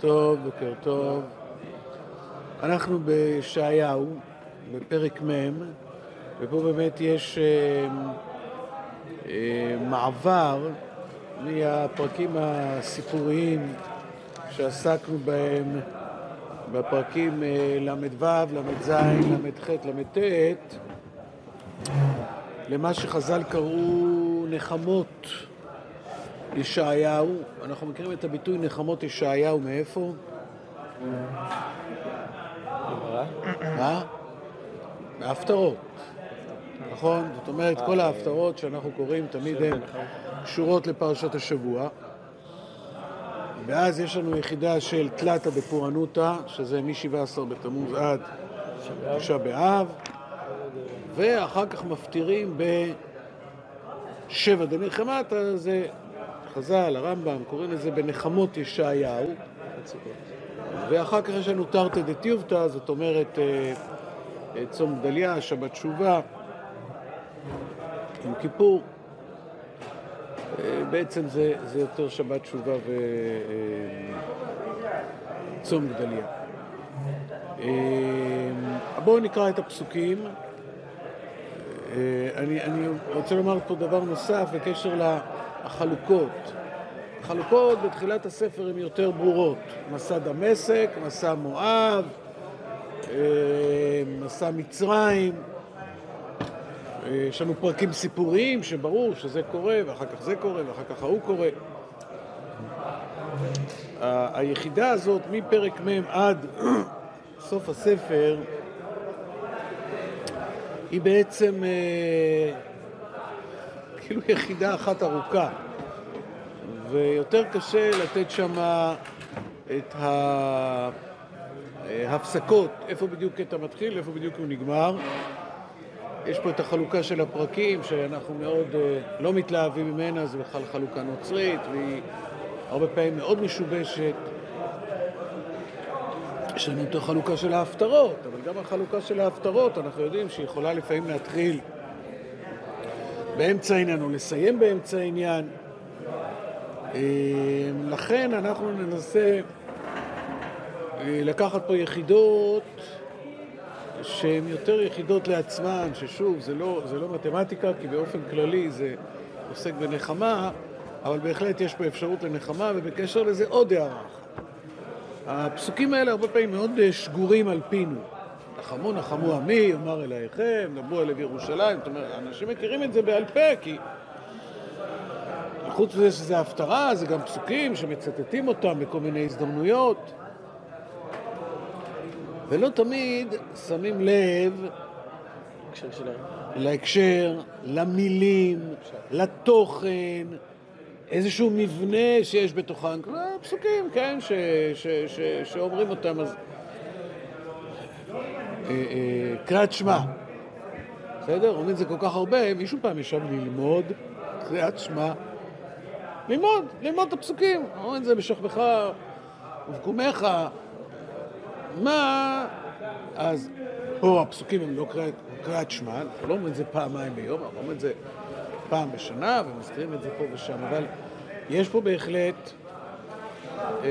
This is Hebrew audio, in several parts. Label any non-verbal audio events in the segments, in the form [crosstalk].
טוב, בוקר טוב. אנחנו בישעיהו, בפרק מ', ופה באמת יש אה, אה, מעבר מהפרקים הסיפוריים שעסקנו בהם בפרקים אה, ל"ו, ל"ז, ל"ח, ל"ט, למה שחז"ל קראו נחמות ישעיהו. אנחנו מכירים את הביטוי נחמות ישעיהו מאיפה? מה? מההפטרות, נכון? זאת אומרת, כל ההפטרות שאנחנו קוראים תמיד הן קשורות לפרשת השבוע. ואז יש לנו יחידה של תלתא דפורענותא, שזה מ-17 בתמוז עד תשעה באב, ואחר כך מפטירים בשבע דנחמתא, זה חז"ל, הרמב"ם, קוראים לזה בנחמות ישעיהו, ואחר כך יש לנו תרתי דטיובתא, זאת אומרת אה, אה, צום גדליה, שבת תשובה, יום כיפור. אה, בעצם זה, זה יותר שבת תשובה וצום גדליה. בואו נקרא את הפסוקים. אני, אני רוצה לומר פה דבר נוסף בקשר לחלוקות. החלוקות בתחילת הספר הן יותר ברורות. מסע דמשק, מסע מואב, מסע מצרים. יש לנו פרקים סיפוריים שברור שזה קורה, ואחר כך זה קורה, ואחר כך ההוא קורה. היחידה הזאת, מפרק מ' עד [clears throat] סוף הספר, היא בעצם אה, כאילו יחידה אחת ארוכה, ויותר קשה לתת שם את ההפסקות, איפה בדיוק קטע מתחיל, איפה בדיוק הוא נגמר. יש פה את החלוקה של הפרקים, שאנחנו מאוד אה, לא מתלהבים ממנה, זו בכלל חלוקה נוצרית, והיא הרבה פעמים מאוד משובשת. יש לנו את החלוקה של ההפטרות, אבל גם החלוקה של ההפטרות, אנחנו יודעים שהיא יכולה לפעמים להתחיל באמצע העניין או לסיים באמצע העניין. אה, לכן אנחנו ננסה אה, לקחת פה יחידות שהן יותר יחידות לעצמן, ששוב, זה לא, זה לא מתמטיקה, כי באופן כללי זה עוסק בנחמה, אבל בהחלט יש פה אפשרות לנחמה, ובקשר לזה עוד הערה אחת. הפסוקים האלה הרבה פעמים מאוד אה, שגורים על פינו. נחמו נחמו עמי, יאמר אלייכם, דברו אל לב ירושלים. זאת אומרת, אנשים מכירים את זה בעל פה, כי חוץ מזה שזה הפטרה, זה גם פסוקים שמצטטים אותם בכל מיני הזדמנויות. ולא תמיד שמים לב להקשר, למילים, לתוכן, איזשהו מבנה שיש בתוכן, פסוקים, כן, ש, ש, ש, שאומרים אותם, אז קריאת שמע, בסדר? אומרים את זה כל כך הרבה, מישהו פעם ישב ללמוד קריאת שמע, ללמוד, ללמוד את הפסוקים, אומרים את זה בשכבך ובקומך, מה... אז פה הפסוקים הם לא קריאת שמע, אנחנו לא אומרים את זה פעמיים ביום, אנחנו אומרים את זה פעם בשנה ומזכירים את זה פה ושם, אבל יש פה בהחלט, אה,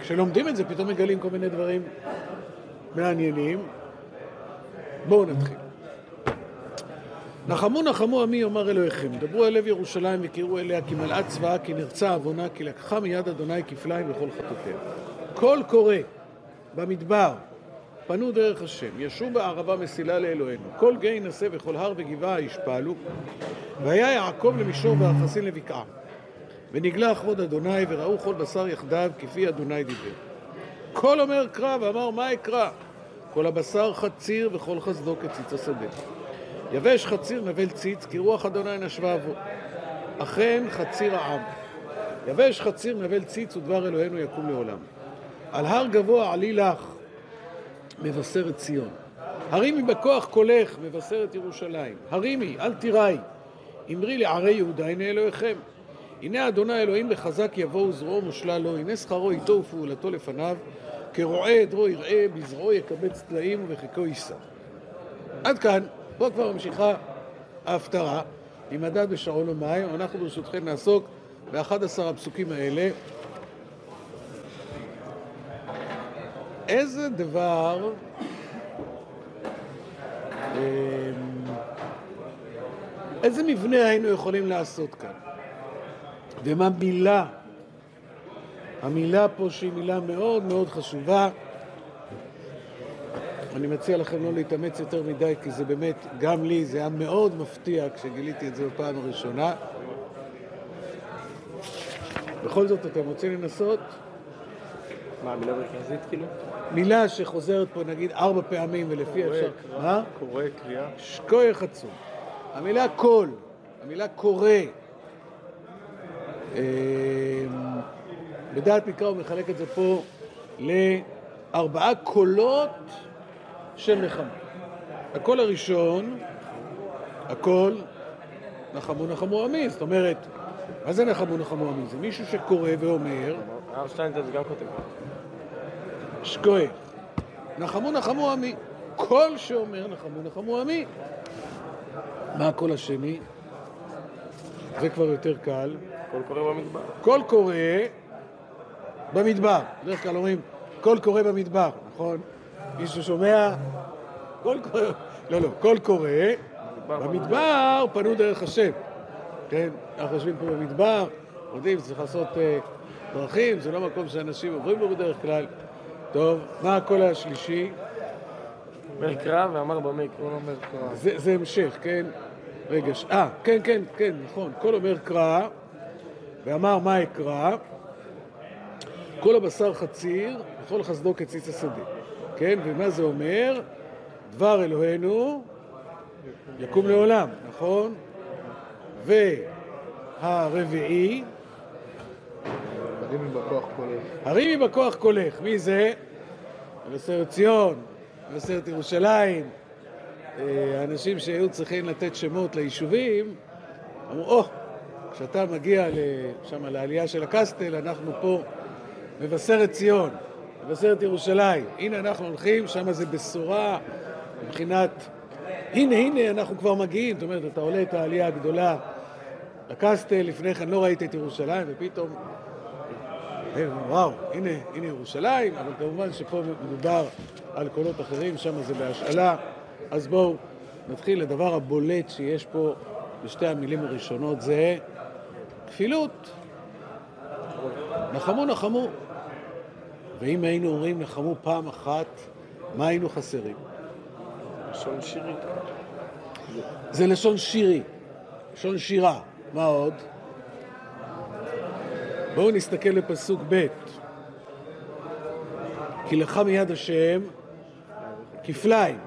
כשלומדים את זה פתאום מגלים כל מיני דברים מעניינים. בואו נתחיל. נחמו נחמו עמי יאמר אלוהיכם, דברו אל לב ירושלים וקראו אליה כי מלאה צבאה כי נרצה עוונה כי לקחה מיד אדוני כפליים וכל חטאותיה. קול קורא במדבר, פנו דרך השם, ישו בערבה מסילה לאלוהינו, כל גיא ינשא וכל הר וגבעה ישפלו, והיה יעקב למישור וארכסין לבקעה. ונגלה כבוד אדוני וראו כל בשר יחדיו כפי אדוני דיבר. כל אומר קרא ואמר מה אקרא? כל הבשר חציר וכל חסדו כציץ השדה. יבש חציר נבל ציץ כי רוח אדוני נשבה בו. אכן חציר העם. יבש חציר נבל ציץ ודבר אלוהינו יקום לעולם. על הר גבוה עלי לך, מבשרת ציון. הרימי בכוח קולך, מבשרת ירושלים. הרימי, אל תיראי. אמרי לערי יהודה, הנה אלוהיכם. הנה אדוני אלוהים בחזק יבואו זרועו מושלה לו, הנה שכרו איתו ופעולתו לפניו, כרועה עדרו יראה, בזרועו יקבץ טלאים ובחיקו יישא. עד כאן, פה כבר ממשיכה ההפטרה, עם מדד בשרון ומים, אנחנו ברשותכם נעסוק ב-11 הפסוקים האלה איזה דבר אמ, איזה מבנה היינו יכולים לעשות כאן? ומה מילה? המילה פה שהיא מילה מאוד מאוד חשובה. אני מציע לכם לא להתאמץ יותר מדי, כי זה באמת, גם לי זה היה מאוד מפתיע כשגיליתי את זה בפעם הראשונה. בכל זאת, אתם רוצים לנסות? מה, המילה המרכזית כאילו? מילה שחוזרת פה נגיד ארבע פעמים ולפי קורא, אפשר... מה? קורא, קריאה. שכוייך עצום. המילה קול, המילה קורא. בדעת מקרא הוא מחלק את זה פה לארבעה קולות של נחמה. הקול הראשון, הקול נחמו נחמו עמי, זאת אומרת, מה זה נחמו נחמו עמי? זה מישהו שקורא ואומר, הרב שטיינזלץ גם כותב. שקוייך, נחמו נחמו עמי. קול שאומר נחמו נחמו עמי. מה הקול השני? זה כבר יותר קל. קול קורא במדבר. קול קורא במדבר. בדרך כלל אומרים קול קורא במדבר, נכון? מישהו שומע? קול קורא, לא, לא, קול קורא במדבר פנו דרך השם. כן, אנחנו יושבים פה במדבר, יודעים, צריך לעשות אה, דרכים, זה לא מקום שאנשים עוברים בו בדרך כלל. טוב, מה הקול השלישי? אומר קרא ואמר מה אקרא אומר קרא. זה, זה המשך, כן? רגע. אה, כן, כן, כן, נכון. קול אומר קרא, ואמר מה אקרא? כל הבשר חציר, וכל חסדו כציץ השדה. כן, ומה זה אומר? דבר אלוהינו יקום לעולם, נכון? והרביעי, הרימי בכוח קולך. הרימי בכוח קולך. מי זה? מבשרת ציון, מבשרת ירושלים. אה, האנשים שהיו צריכים לתת שמות ליישובים, אמרו, או, כשאתה מגיע שם לעלייה של הקסטל, אנחנו פה מבשרת ציון, מבשרת ירושלים. הנה אנחנו הולכים, שם זה בשורה מבחינת, הנה, הנה, אנחנו כבר מגיעים. זאת אומרת, אתה עולה את העלייה הגדולה לקסטל, לפני כן לא ראית את ירושלים, ופתאום, אה, וואו, הנה, הנה ירושלים, אבל כמובן שפה מדובר על קולות אחרים, שם זה בהשאלה. אז בואו נתחיל. הדבר הבולט שיש פה בשתי המילים הראשונות זה כפילות. נחמו נחמו. ואם היינו אומרים נחמו פעם אחת, מה היינו חסרים? לשון שירית. זה לשון שירי, לשון שירה. מה עוד? בואו נסתכל לפסוק ב' כי לך מיד השם כפליים.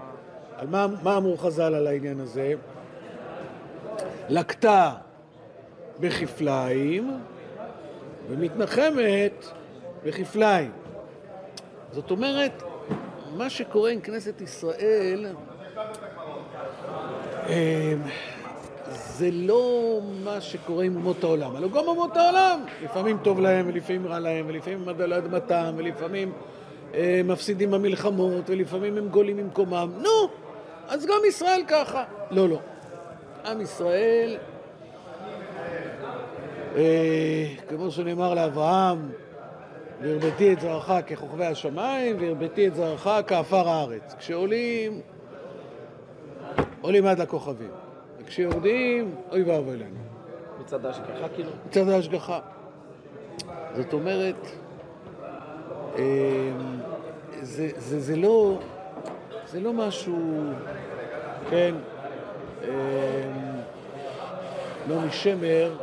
על מה, מה אמרו חז"ל על העניין הזה? לקתה בכפליים ומתנחמת בכפליים. זאת אומרת, מה שקורה עם כנסת ישראל אה, זה לא מה שקורה עם אומות העולם. הלוא גם אומות העולם, לפעמים טוב להם ולפעמים רע להם, ולפעמים עד על אדמתם, ולפעמים אה, מפסידים במלחמות, ולפעמים הם גולים ממקומם. נו, אז גם ישראל ככה. לא, לא. עם ישראל, אה, כמו שנאמר לאברהם, והרביתי את זרעך ככוכבי השמיים, והרביתי את זרעך כעפר הארץ. כשעולים, עולים עד לכוכבים. וכשיורדים, אוי ואבוי לנו. מצד ההשגחה כאילו? מצד ההשגחה. זאת אומרת, אה, זה, זה, זה, לא, זה לא משהו, כן, אה, נעמי שמר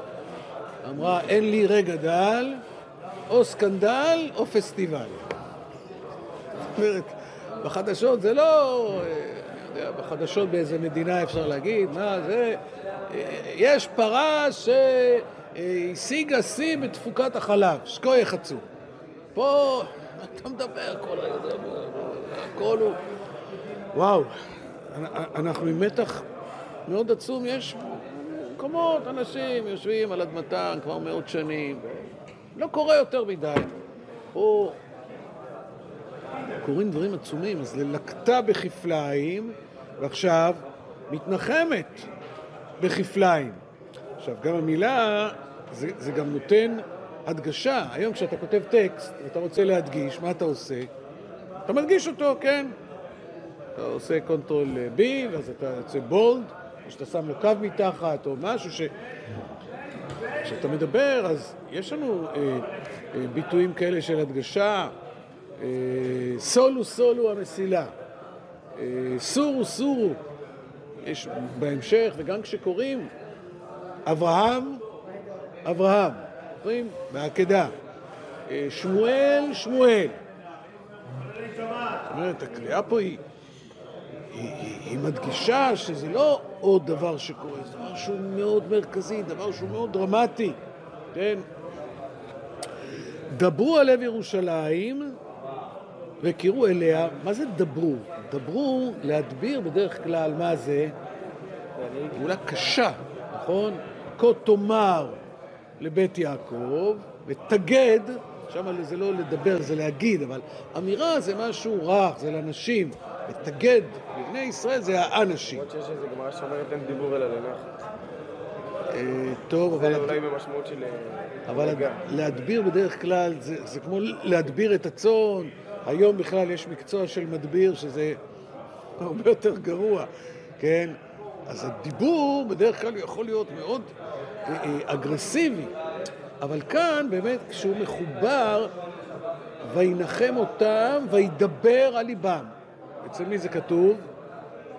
אמרה, אין לי רגע דל, או סקנדל או פסטיבל. זאת אומרת, בחדשות זה לא, אה, אני יודע, בחדשות באיזה מדינה אפשר להגיד, מה זה, אה, יש פרה שהשיגה שיא בתפוקת החלב, שכוייך עצום. פה, אתה מדבר כל זה- הכל הוא... וואו, אנחנו עם מתח מאוד עצום, יש מקומות, אנשים יושבים על אדמתם כבר מאות שנים, לא קורה יותר מדי. פה קורים דברים עצומים, אז ללקתה בכפליים, ועכשיו מתנחמת בכפליים. עכשיו, גם המילה, זה, זה גם נותן הדגשה. היום כשאתה כותב טקסט ואתה רוצה להדגיש, מה אתה עושה? אתה מדגיש אותו, כן? אתה עושה control B, ואז אתה יוצא bold, או שאתה שם לו קו מתחת, או משהו ש... כשאתה מדבר, אז יש לנו אה, אה, ביטויים כאלה של הדגשה, אה, סולו סולו המסילה, אה, סורו סורו, יש בהמשך, וגם כשקוראים, אברהם, אברהם, זוכרים? בעקדה. אה, שמואל, שמואל. זאת אומרת, הקריאה פה היא, היא, היא, היא מדגישה שזה לא עוד דבר שקורה, זה דבר שהוא מאוד מרכזי, דבר שהוא מאוד דרמטי, כן? דברו על לב ירושלים וקראו אליה, מה זה דברו? דברו, להדביר בדרך כלל, מה זה? פעולה קשה, נכון? כה תאמר לבית יעקב, ותגד, שם זה לא לדבר, זה להגיד, אבל אמירה זה משהו רך, זה לאנשים. ותגד לבני ישראל זה האנשים. למרות שיש איזה גמרא שאומרת אין דיבור אלא לנחת. אה, טוב, אבל... זה אולי במשמעות של... אה, אבל. להדביר בדרך כלל זה, כמו להדביר את הצאן. היום בכלל יש מקצוע של מדביר שזה הרבה יותר גרוע, כן? אז הדיבור בדרך כלל יכול להיות מאוד אה, אגרסיבי, אבל כאן באמת כשהוא מחובר, וינחם אותם וידבר על ליבם. אצל מי זה כתוב?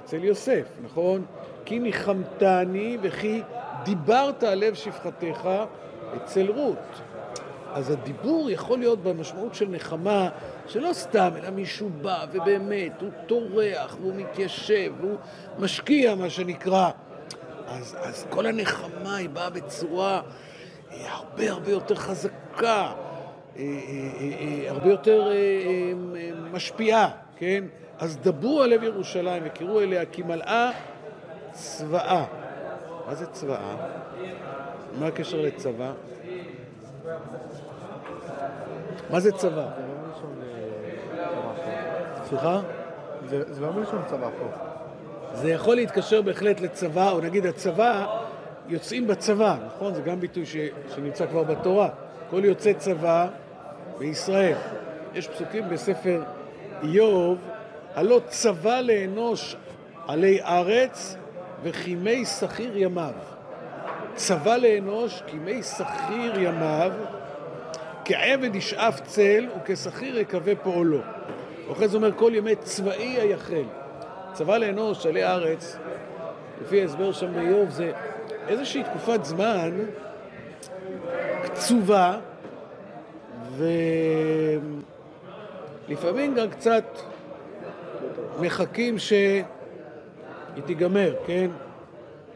אצל יוסף, נכון? כי ניחמתני וכי דיברת על לב שפחתך אצל רות. אז הדיבור יכול להיות במשמעות של נחמה, שלא סתם, אלא מישהו בא ובאמת, הוא טורח והוא מתיישב והוא משקיע, מה שנקרא. אז, אז כל הנחמה היא באה בצורה אה, הרבה הרבה יותר חזקה, אה, אה, הרבה יותר משפיעה, כן? אז דברו על לב ירושלים וקראו אליה כי מלאה צבאה. מה זה צבאה? מה הקשר לצבא? מה זה צבא? לא אה. סליחה? זה זה לא מלשון צבא פה. זה יכול להתקשר בהחלט לצבא, או נגיד הצבא, יוצאים בצבא, נכון? זה גם ביטוי ש, שנמצא כבר בתורה. כל יוצא צבא בישראל. יש פסוקים בספר איוב, הלא צבא לאנוש עלי ארץ וכימי שכיר ימיו. צבא לאנוש כימי שכיר ימיו, כעבד ישאף צל וכשכיר יקווה פועלו. ואחרי זה אומר כל ימי צבאי היחל. צבא לאנוש עלי ארץ, לפי ההסבר שם באיוב, זה איזושהי תקופת זמן קצובה, ולפעמים גם קצת מחכים שהיא תיגמר, כן?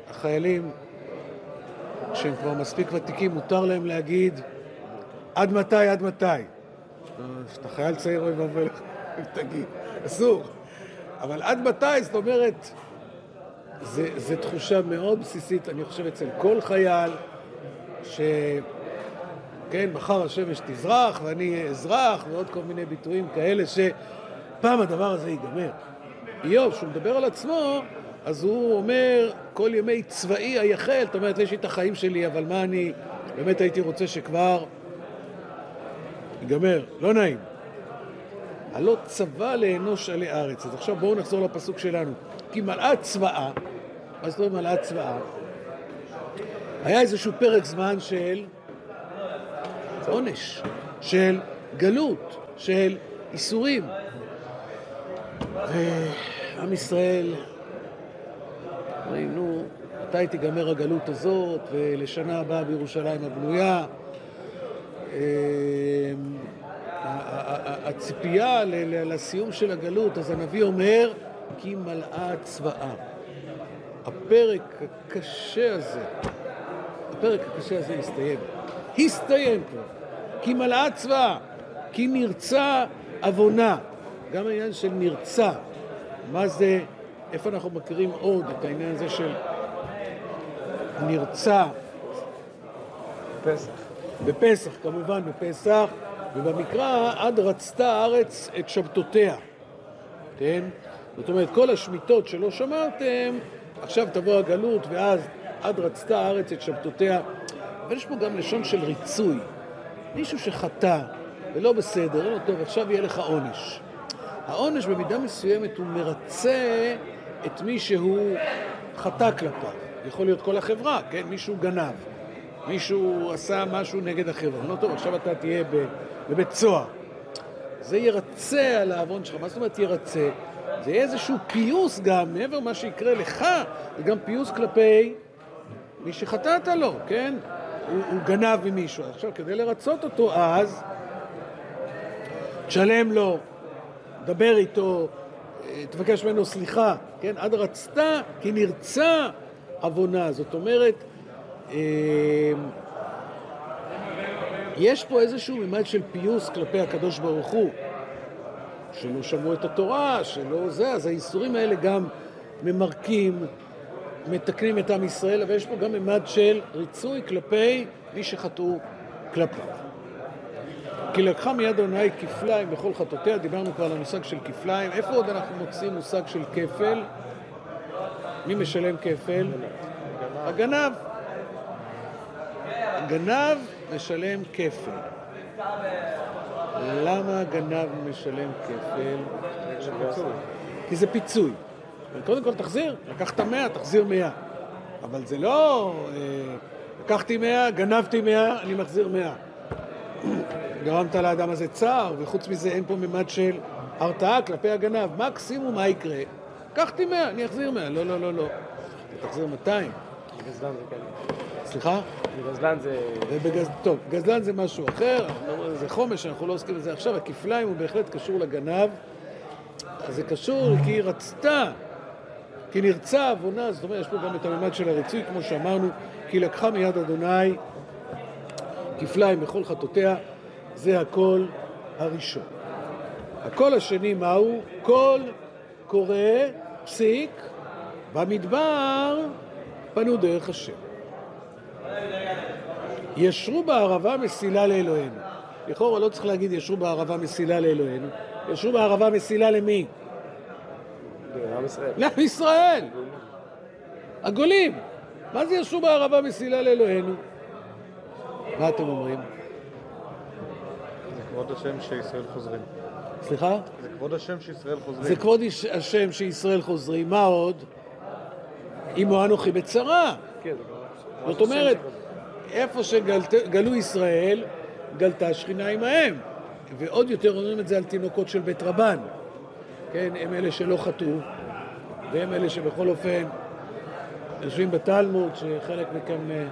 החיילים, כשהם כבר מספיק ותיקים, מותר להם להגיד עד מתי, עד מתי. כשאתה חייל צעיר לך, אם תגיד, אסור. אבל עד מתי, זאת אומרת, זה תחושה מאוד בסיסית, אני חושב, אצל כל חייל, ש... כן, מחר השמש תזרח ואני אזרח, ועוד כל מיני ביטויים כאלה, שפעם הדבר הזה ייגמר. איוב, כשהוא מדבר על עצמו, אז הוא אומר, כל ימי צבאי היחל, זאת אומרת, יש לי את החיים שלי, אבל מה אני באמת הייתי רוצה שכבר ייגמר, לא נעים. הלא צבא לאנוש עלי ארץ. אז עכשיו בואו נחזור לפסוק שלנו. כי מלאה צבאה, מה זאת אומרת מלאה צבאה? היה איזשהו פרק זמן של עונש, של גלות, של איסורים. ועם ישראל אומרים, נו, מתי תיגמר הגלות הזאת, ולשנה הבאה בירושלים הבנויה. אמ, הציפייה לסיום של הגלות, אז הנביא אומר, כי מלאה צבאה. הפרק הקשה הזה, הפרק הקשה הזה הסתיים. הסתיים כבר. כי מלאה צבאה, כי נרצה עוונה. גם העניין של נרצה, מה זה, איפה אנחנו מכירים עוד את העניין הזה של נרצה? פסח. בפסח, כמובן, בפסח, ובמקרא, עד רצתה הארץ את שבתותיה, כן? זאת אומרת, כל השמיטות שלא שמרתם, עכשיו תבוא הגלות, ואז עד רצתה הארץ את שבתותיה. אבל יש פה גם לשון של ריצוי. מישהו שחטא ולא בסדר, לא טוב, עכשיו יהיה לך עונש. העונש במידה מסוימת הוא מרצה את מי שהוא חטא כלפיו. יכול להיות כל החברה, כן? מישהו גנב, מישהו עשה משהו נגד החברה. לא טוב, עכשיו אתה תהיה בבית סוהר. זה ירצה על העוון שלך. מה זאת אומרת ירצה? זה יהיה איזשהו פיוס גם, מעבר למה שיקרה לך, זה גם פיוס כלפי מי שחטאת לו, כן? הוא, הוא גנב ממישהו. עכשיו, כדי לרצות אותו אז, תשלם לו, דבר איתו, אה, תבקש ממנו סליחה, כן? עד רצתה כי נרצה עוונה. זאת אומרת, אה, יש פה איזשהו מימד של פיוס כלפי הקדוש ברוך הוא, שלא שמעו את התורה, שלא זה, אז האיסורים האלה גם ממרקים, מתקנים את עם ישראל, אבל יש פה גם מימד של ריצוי כלפי מי שחטאו כלפיו. כי לקחה מיד אדוני כפליים בכל חטאותיה, דיברנו כבר על המושג של כפליים. איפה עוד אנחנו מוצאים מושג של כפל? מי משלם כפל? הגנב. הגנב משלם כפל. למה הגנב משלם כפל? כי זה פיצוי. קודם כל תחזיר, לקחת מאה, תחזיר מאה. אבל זה לא, אה, לקחתי מאה, גנבתי מאה, אני מחזיר מאה. גרמת לאדם הזה צער, וחוץ מזה אין פה ממד של הרתעה כלפי הגנב. מקסימום מה יקרה? לקחתי מאה, אני אחזיר מאה. לא, לא, לא, לא. תחזיר 200. גזלן זה כאלה. סליחה? גזלן זה... ובגז... טוב, גזלן זה משהו אחר, זה חומש, אנחנו לא עוסקים בזה עכשיו. הכפליים הוא בהחלט קשור לגנב. זה קשור כי היא רצתה, כי נרצה עוונה, זאת אומרת, יש פה גם את הממד של הריצוי, כמו שאמרנו, כי לקחה מיד אדוני כפליים בכל חטאותיה, זה הקול הראשון. הקול השני מהו? קול קורא, פסיק, במדבר פנו דרך השם. ישרו בערבה מסילה לאלוהינו. לכאורה לא צריך להגיד ישרו בערבה מסילה לאלוהינו, ישרו בערבה מסילה למי? לעם ישראל. לעם ישראל! הגולים! מה זה ישרו בערבה מסילה לאלוהינו? מה אתם אומרים? זה כבוד השם שישראל חוזרים. סליחה? זה כבוד השם שישראל חוזרים. זה כבוד השם שישראל חוזרים. מה עוד? עמו אנוכי בצרה. כן. זאת אומרת, איפה שגלו ישראל, גלתה שכינה עמהם. ועוד יותר אומרים את זה על תינוקות של בית רבן. כן, הם אלה שלא חטאו, והם אלה שבכל אופן יושבים בתלמוד, שחלק מכם אה,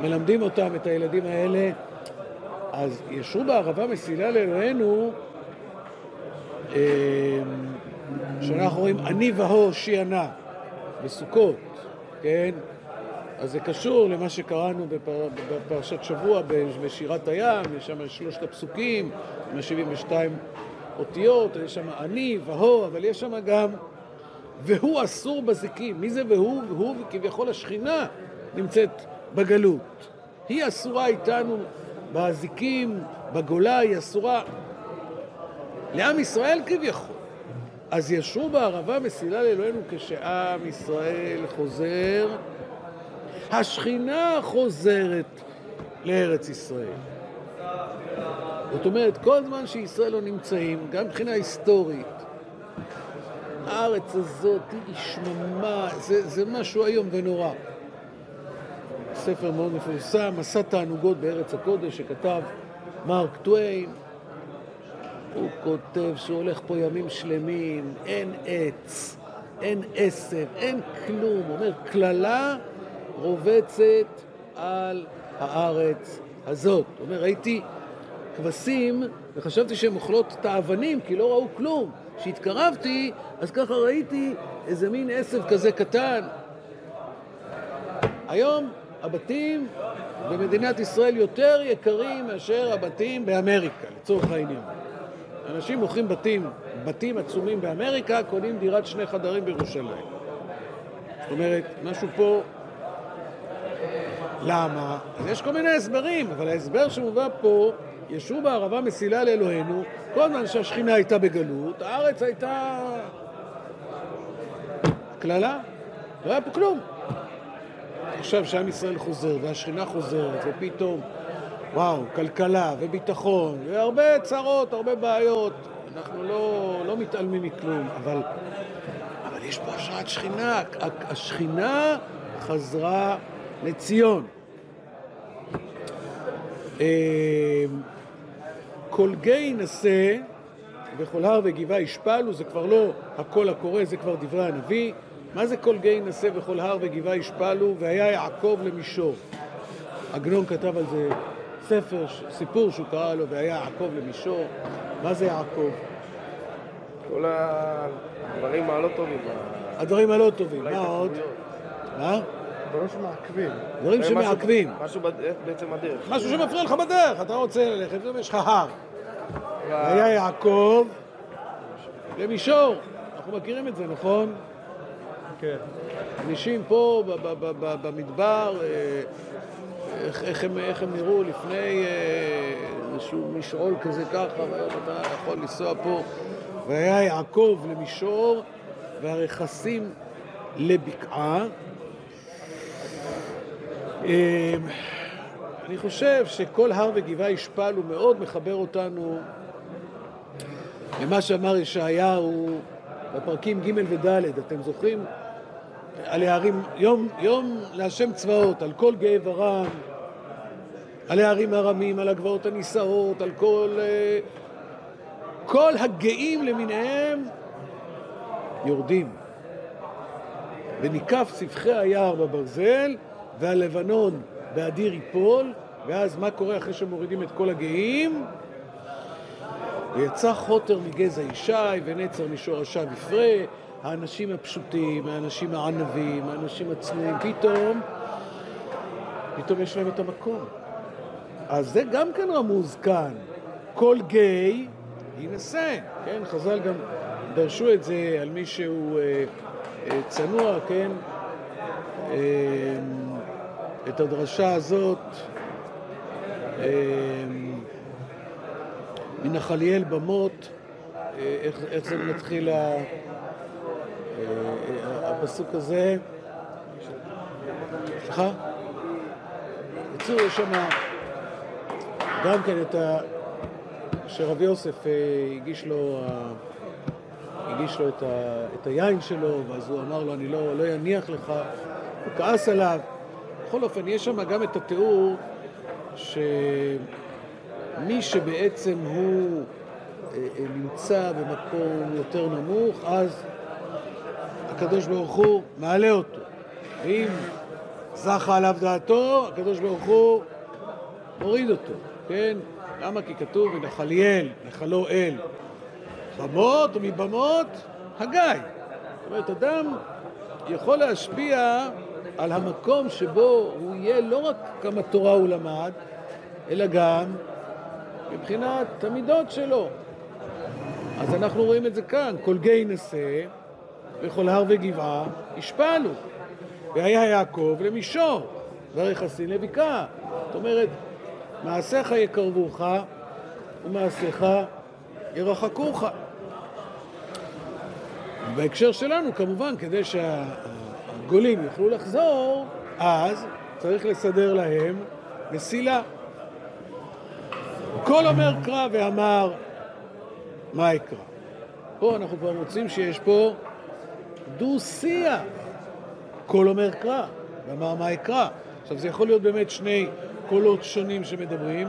מלמדים אותם, את הילדים האלה. אז ישרו בערבה מסילה לאלוהינו, אה, שאנחנו רואים אני והו שיענה בסוכות, כן? אז זה קשור למה שקראנו בפר... בפרשת שבוע בשירת הים, יש שם שלושת הפסוקים, עם ה-72 אותיות, יש שם אני והו, אבל יש שם גם והוא אסור בזיקים. מי זה והוא? והוא כביכול השכינה נמצאת בגלות. היא אסורה איתנו באזיקים, בגולה, היא אסורה לעם ישראל כביכול. אז ישרו בערבה מסילה לאלוהינו כשעם ישראל חוזר, השכינה חוזרת לארץ ישראל. זאת אומרת, כל זמן שישראל לא נמצאים, גם מבחינה היסטורית, הארץ הזאת היא שממה, זה, זה משהו איום ונורא. ספר מאוד מפורסם, מסע תענוגות בארץ הקודש, שכתב מרק טוויין. הוא כותב שהוא הולך פה ימים שלמים, אין עץ, אין עשב, אין כלום. הוא אומר, קללה רובצת על הארץ הזאת. הוא אומר, ראיתי כבשים וחשבתי שהן אוכלות את האבנים כי לא ראו כלום. כשהתקרבתי, אז ככה ראיתי איזה מין עשב כזה קטן. היום הבתים במדינת ישראל יותר יקרים מאשר הבתים באמריקה, לצורך העניין. אנשים מוכרים בתים, בתים עצומים באמריקה, קונים דירת שני חדרים בירושלים. זאת אומרת, משהו פה... למה? אז יש כל מיני הסברים, אבל ההסבר שמובא פה, ישרו בערבה מסילה לאלוהינו, כל זמן שהשכינה הייתה בגלות, הארץ הייתה... קללה, לא היה פה כלום. עכשיו שעם ישראל חוזר והשכינה חוזרת ופתאום, וואו, כלכלה וביטחון והרבה צרות, הרבה בעיות. אנחנו לא, לא מתעלמים מכלום, אבל, אבל יש פה השראת שכינה. השכינה חזרה לציון. כל גיא נשא וכל הר וגבעה ישפלו, זה כבר לא הקול הקורא, זה כבר דברי הנביא. מה זה כל גיא נשא וכל הר וגבעה ישפלו, והיה יעקב למישור. עגנון כתב על זה ספר, סיפור שהוא קרא לו, והיה יעקב למישור. מה זה יעקב? כל הדברים הלא טובים. הדברים הלא טובים, מה עוד? מה? דברים שמעכבים. דברים שמעכבים. משהו בעצם הדרך. משהו שמפריע לך בדרך, אתה רוצה ללכת, יש לך הר. והיה יעקב למישור. אנחנו מכירים את זה, נכון? כן. אנשים פה במדבר, אה, איך, איך, הם, איך הם נראו לפני אה, איזשהו משעול כזה ככה, והיום אתה יכול לנסוע פה. והיה יעקב למישור והרכסים לבקעה. אה, אני חושב שכל הר וגבעה ישפל הוא מאוד מחבר אותנו למה שאמר ישעיהו בפרקים ג' וד', אתם זוכרים? על הערים, יום, יום להשם צבאות, על כל גאה ורם, על הערים הרמים, על הגבעות הנישאות, על כל... אה, כל הגאים למיניהם יורדים. וניקף סבכי היער בברזל, והלבנון באדיר ייפול, ואז מה קורה אחרי שמורידים את כל הגאים? ויצא חוטר מגזע ישי ונצר משורשיו יפרה, האנשים הפשוטים, האנשים הענבים, האנשים הצנועים, פתאום, פתאום יש להם את המקום. אז זה גם כן רמוז כאן. כל גיי יינשא, כן? חז"ל גם דרשו את זה על מי שהוא אה, אה, צנוע, כן? אה, את הדרשה הזאת אה, מנחליאל במות, אה, איך, איך זה מתחיל ה, אה, הפסוק הזה? סליחה? בקיצור, יש שם גם כן את ה... שרבי יוסף הגיש לו, הגיש לו את, ה, את היין שלו, ואז הוא אמר לו, אני לא, לא אניח לך, הוא כעס עליו. בכל אופן, יש שם גם את התיאור שמי שבעצם הוא אה, אה, נמצא במקום יותר נמוך, אז הקדוש ברוך הוא מעלה אותו. ואם זכה עליו דעתו, הקדוש ברוך הוא מוריד אותו, כן? למה? כי כתוב ונחליאל, נחלו אל. במות ומבמות, הגיא. זאת אומרת, אדם יכול להשפיע על המקום שבו הוא יהיה לא רק כמה תורה הוא למד, אלא גם מבחינת המידות שלו. אז אנחנו רואים את זה כאן, כל גיא נשא וכל הר וגבעה השפענו. והיה יעקב למישור, והרכסים לבקעה. זאת אומרת, מעשיך יקרבוך ומעשיך ירחקוך. בהקשר שלנו, כמובן, כדי שה... הגולים יוכלו לחזור, אז צריך לסדר להם מסילה. כל אומר קרא ואמר מה אקרא. פה אנחנו כבר מוצאים שיש פה דו-שיח. כל אומר קרא ואמר מה אקרא. עכשיו זה יכול להיות באמת שני קולות שונים שמדברים,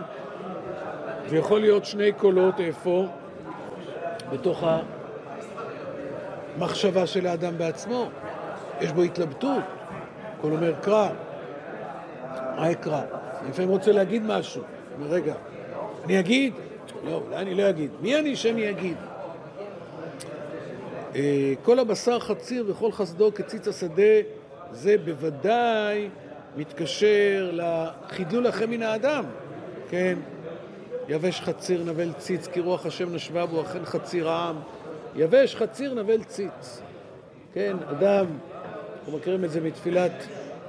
ויכול להיות שני קולות איפה? בתוך המחשבה של האדם בעצמו. יש בו התלבטות. כל אומר קרא, מה אקרא? אני לפעמים רוצה להגיד משהו. אומר, רגע, אני אגיד? לא, אולי אני לא אגיד. מי אני שאני אגיד? אה, כל הבשר חציר וכל חסדו כציץ השדה, זה בוודאי מתקשר לחידלו לכם מן האדם, כן? יבש חציר נבל ציץ, כי רוח השם נשבה בו, אכן חציר העם. יבש חציר נבל ציץ. כן, אדם אנחנו מכירים את זה מתפילת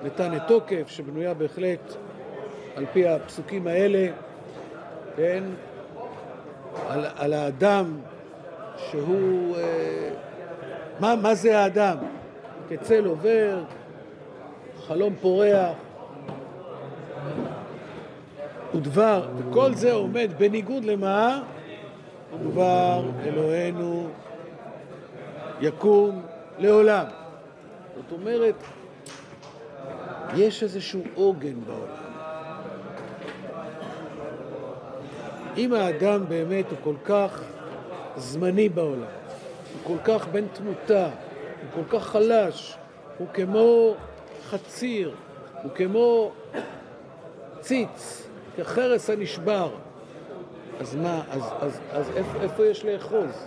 נתן תוקף, שבנויה בהחלט על פי הפסוקים האלה, כן? על, על האדם שהוא... אה, מה, מה זה האדם? כצל עובר, חלום פורח, ודבר, וכל זה עומד בניגוד למה? ודבר אלוהינו יקום לעולם. זאת אומרת, יש איזשהו עוגן בעולם. אם האדם באמת הוא כל כך זמני בעולם, הוא כל כך בן תמותה, הוא כל כך חלש, הוא כמו חציר, הוא כמו ציץ, כחרס הנשבר. אז מה, אז, אז, אז איפה, איפה יש לאחוז?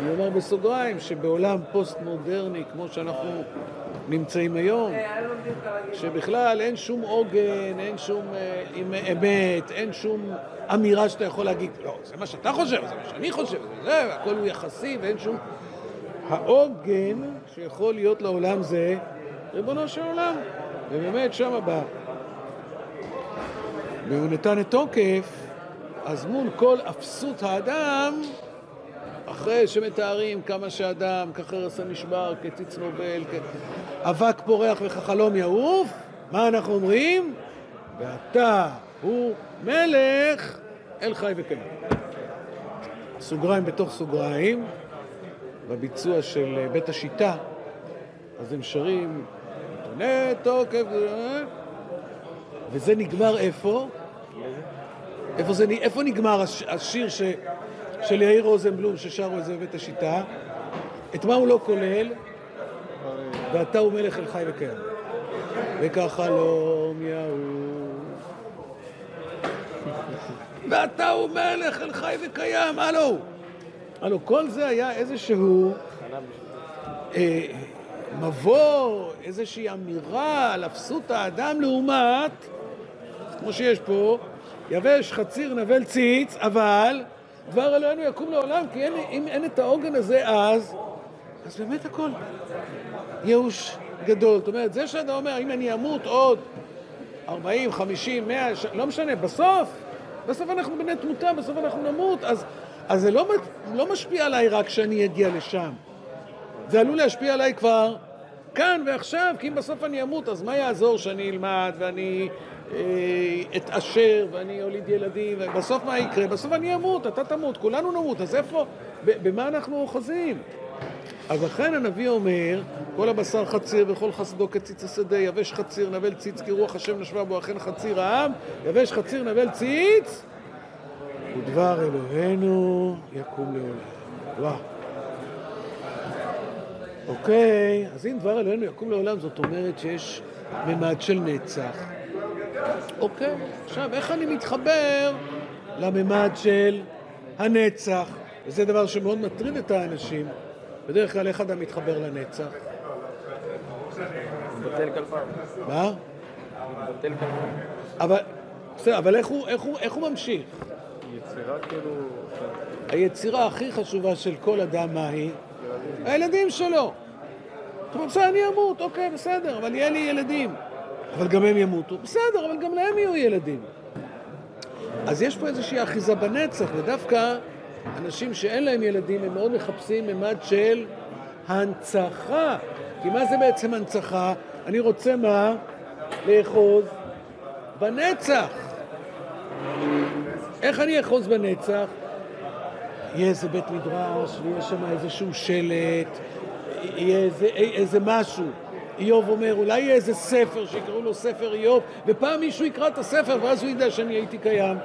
אני אומר בסוגריים שבעולם פוסט-מודרני כמו שאנחנו נמצאים היום, שבכלל אין שום עוגן, אין שום אה, אמת, אין שום אמירה שאתה יכול להגיד, לא, זה מה שאתה חושב, זה מה שאני חושב, זה, הכל הוא יחסי ואין שום... העוגן שיכול להיות לעולם זה ריבונו של עולם. ובאמת שם הבא. והוא נתן את תוקף, אז מול כל אפסות האדם, אחרי שמתארים כמה שאדם, כחרס הנשבר, כציץ נובל, כאבק פורח וכחלום יעוף, מה אנחנו אומרים? ואתה הוא מלך אל חי וקיים. סוגריים בתוך סוגריים, בביצוע של בית השיטה, אז הם שרים, נתוני תוקף, וזה נגמר איפה? איפה, זה, איפה נגמר הש, השיר ש, של יאיר רוזנבלום ששרו את זה בבית השיטה? את מה הוא לא כולל? ואתה הוא מלך אל חי וקיים. וכחלום יהוא. ואתה הוא מלך אל חי וקיים, הלו. הלו, כל זה היה איזשהו אה, מבוא, איזושהי אמירה על אפסות האדם לעומת, כמו שיש פה, יבש חציר נבל ציץ, אבל דבר אלוהינו יקום לעולם, כי אין, אם אין את העוגן הזה אז, אז באמת הכל ייאוש גדול. זאת אומרת, זה שאתה אומר, אם אני אמות עוד 40, 50, 100, לא משנה, בסוף, בסוף אנחנו בני תמותה, בסוף אנחנו נמות, אז, אז זה לא, לא משפיע עליי רק כשאני אגיע לשם. זה עלול להשפיע עליי כבר כאן ועכשיו, כי אם בסוף אני אמות, אז מה יעזור שאני אלמד ואני אה, אתעשר ואני אוליד ילדים, ובסוף מה יקרה? בסוף אני אמות, אתה תמות, כולנו נמות, אז איפה, במה אנחנו אוחזים? אז לכן הנביא אומר, כל הבשר חציר וכל חסדו כציץ השדה, יבש חציר נבל ציץ כי רוח השם נשבה בו, אכן חציר העם, יבש חציר נבל ציץ, ודבר אלוהינו יקום לעולם. וואו. אוקיי, אז אם דבר אלוהינו יקום לעולם, זאת אומרת שיש ממד של נצח. אוקיי, עכשיו, איך אני מתחבר לממד של הנצח? וזה דבר שמאוד מטריד את האנשים. בדרך כלל, איך אדם מתחבר לנצח? מה? אבל, בסדר, אבל איך הוא, איך הוא, איך הוא ממשיך? יצירה כאילו... היצירה הכי חשובה של כל אדם, מה היא? הילדים שלו. אומרת, בסדר, אני אמות, אוקיי, בסדר, אבל יהיה לי ילדים. אבל גם הם ימותו. בסדר, אבל גם להם יהיו ילדים. אז יש פה איזושהי אחיזה בנצח, ודווקא אנשים שאין להם ילדים, הם מאוד מחפשים ממד של הנצחה. כי מה זה בעצם הנצחה? אני רוצה מה? לאחוז בנצח. איך אני אחוז בנצח? יהיה איזה בית מדרש, ויהיה שם איזשהו שלט, יהיה איזה, איזה משהו. איוב אומר, אולי יהיה איזה ספר שיקראו לו ספר איוב, ופעם מישהו יקרא את הספר ואז הוא ידע שאני הייתי קיים.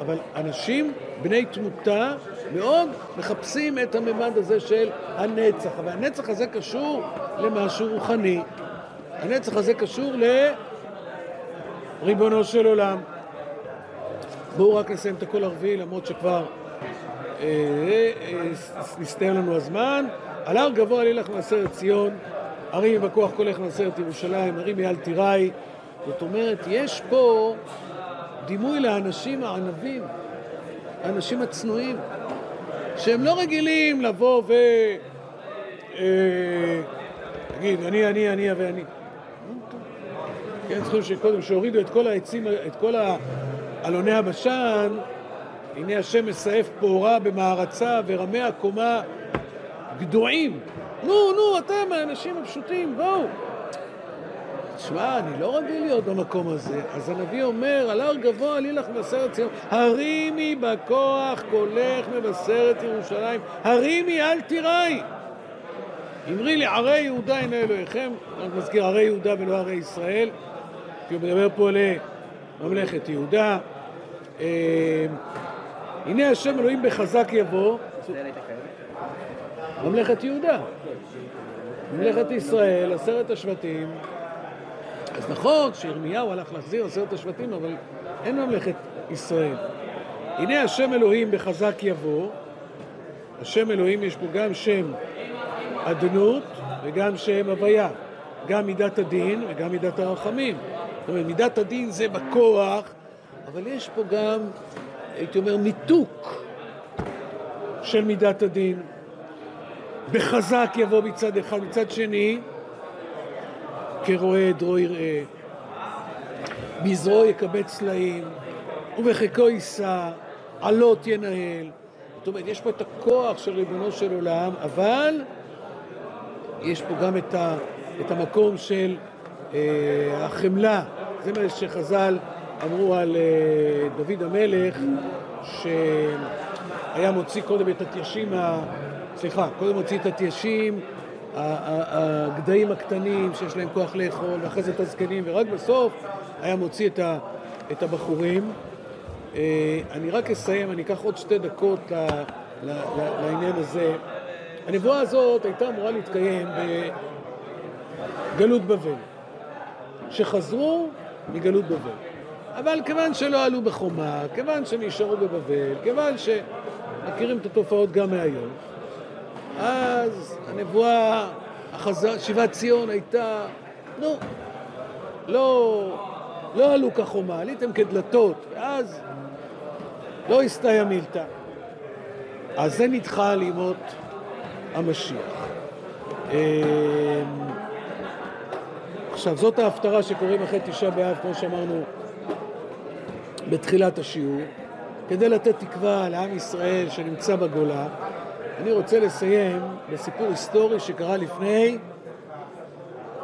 אבל אנשים, בני תמותה, מאוד מחפשים את הממד הזה של הנצח. אבל הנצח הזה קשור למשהו רוחני. הנצח הזה קשור לריבונו של עולם. בואו רק נסיים את הקול הרביעי, למרות שכבר נסתיים לנו הזמן. על הר גבוה עלי לך מעשרת ציון, הרים בכוח קולך מעשרת ירושלים, הרים מעל תיראי. זאת אומרת, יש פה דימוי לאנשים הענבים, האנשים הצנועים, שהם לא רגילים לבוא ו... אה, תגיד, אני, אני, אני ואני. כן, צריכים שקודם שהורידו את כל העצים, את כל אלוני הבשן, הנה השם מסעף פעורה במערצה ורמי הקומה גדועים. נו, נו, אתם האנשים הפשוטים, בואו. תשמע, אני לא רגיל להיות במקום הזה. אז הנביא אומר, על הר גבוה עלי לך מבשרת ציון. הרימי בכוח קולך מבשרת ירושלים. הרימי אל תיראי. אמרי לי, ערי יהודה הנה אלוהיכם. אני מזכיר ערי יהודה ולא ערי ישראל. כי הוא מדבר פה לממלכת יהודה. הנה השם אלוהים בחזק יבוא. ממלכת יהודה. ממלכת ישראל, עשרת השבטים. אז נכון שירמיהו הלך להחזיר עשרת השבטים, אבל אין ממלכת ישראל. הנה השם אלוהים בחזק יבוא. השם אלוהים יש פה גם שם אדנות וגם שם הוויה. גם מידת הדין וגם מידת הרחמים. זאת אומרת, מידת הדין זה בכוח, אבל יש פה גם, הייתי אומר, ניתוק של מידת הדין. בחזק יבוא מצד אחד, מצד שני, כרועה עדרו יראה, בזרוע יקבץ סלעים, ובחיקו יישא, עלות ינהל. זאת אומרת, יש פה את הכוח של ריבונו של עולם, אבל יש פה גם את, ה, את המקום של אה, החמלה. זה מה שחז"ל אמרו על אה, דוד המלך, שהיה מוציא קודם את התיישים. סליחה, קודם מוציא את התיישים, הגדיים הקטנים שיש להם כוח לאכול, ואחרי זה את הזקנים, ורק בסוף היה מוציא את, הבחורים. אה, אני רק אסיים, אני אקח עוד שתי דקות לעניין הזה. הנבואה הזאת הייתה אמורה להתקיים בגלות בבל, שחזרו מגלות בבל. אבל כיוון שלא עלו בחומה, כיוון שנשארו בבבל, כיוון שמכירים את התופעות גם מהיום, אז הנבואה, החזר, שיבת ציון הייתה, נו, לא, לא עלו כחומה, עליתם כדלתות, ואז לא הסתייע מילתא. אז זה נדחה לימות המשיח. אמ, עכשיו, זאת ההפטרה שקוראים אחרי תשעה באב, כמו שאמרנו בתחילת השיעור, כדי לתת תקווה לעם ישראל שנמצא בגולה. אני רוצה לסיים בסיפור היסטורי שקרה לפני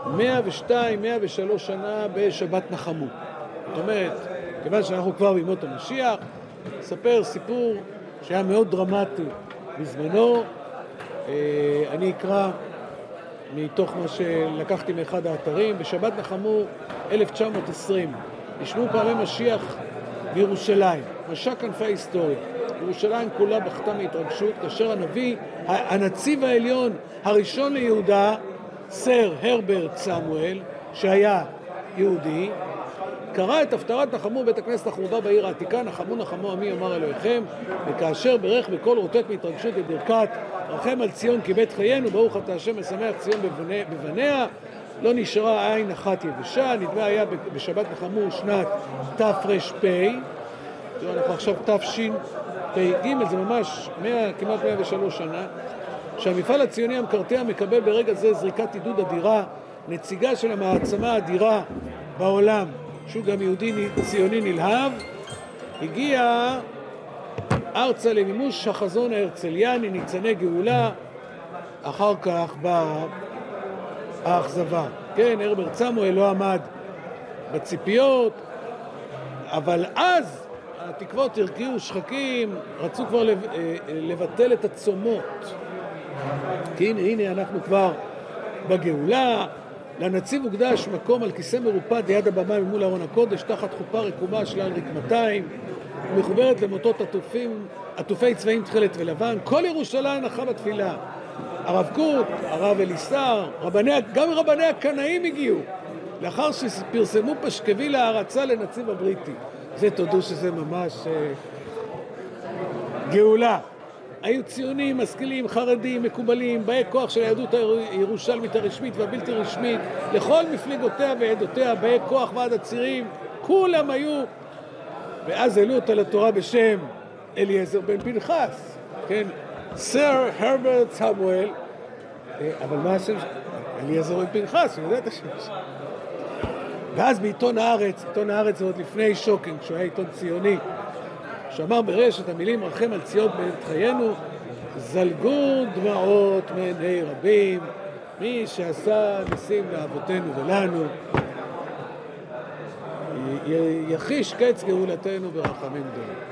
102, 103 שנה בשבת נחמו. זאת אומרת, כיוון שאנחנו כבר בימות המשיח, אספר סיפור שהיה מאוד דרמטי בזמנו. אה, אני אקרא מתוך מה שלקחתי מאחד האתרים. בשבת נחמו 1920 נשמעו פעמי משיח בירושלים, משק כנפי ההיסטוריה. ירושלים כולה בכתה מהתרגשות, כאשר הנביא, הנציב העליון הראשון ליהודה, סר הרברט סמואל, שהיה יהודי, קרא את הפטרת נחמו בית הכנסת החורבה בעיר העתיקה, נחמו נחמו עמי אמר אלוהיכם, וכאשר ברך בקול רוטט מהתרגשות את ברכת רחם על ציון כי בית חיינו, ברוך אתה השם משמח ציון בבניה, לא נשארה עין אחת יבשה, נדמה היה בשבת נחמו שנת תר"פ, אנחנו עכשיו תשפ"ג, זה ממש 100, כמעט 103 שנה, שהמפעל הציוני המקרטע מקבל ברגע זה זריקת עידוד אדירה, נציגה של המעצמה האדירה בעולם, שהוא גם יהודי ציוני נלהב, הגיע ארצה למימוש החזון ההרצליאני, ניצני גאולה, אחר כך באה האכזבה. כן, הרברט סמואל לא עמד בציפיות, אבל אז התקוות הרקיעו שחקים, רצו כבר אה, לבטל את הצומות. כי הנה, הנה אנחנו כבר בגאולה, לנציב הוקדש מקום על כיסא מרופד ליד הבמה ממול ארון הקודש, תחת חופה רקומה שלל רקמתיים, מחוברת למוטות עטופים, עטופי צבעים תכלת ולבן, כל ירושלים נחה בתפילה. הרב קוק, הרב אליסר, רבני, גם רבני הקנאים הגיעו, לאחר שפרסמו פשקוויל הערצה לנציב הבריטי. זה תודו שזה ממש אה, גאולה. היו ציונים, משכילים, חרדים, מקובלים, באי כוח של היהדות הירושלמית הרשמית והבלתי רשמית, לכל מפלגותיה ועדותיה, באי כוח ועד הצירים, כולם היו, ואז העלו אותה לתורה בשם אליעזר בן פנחס, כן, סר הרברט סמואל, אה, אבל מה השם שלו? אליעזר בן פנחס, הוא יודע את השם שלו. ואז בעיתון הארץ, עיתון הארץ זה עוד לפני שוקן, כשהוא היה עיתון ציוני, שאמר ברשת המילים רחם על ציון בעת חיינו, זלגו דמעות מעיני רבים, מי שעשה ניסים לאבותינו ולנו, יחיש קץ גאולתנו ברחמים גדולים.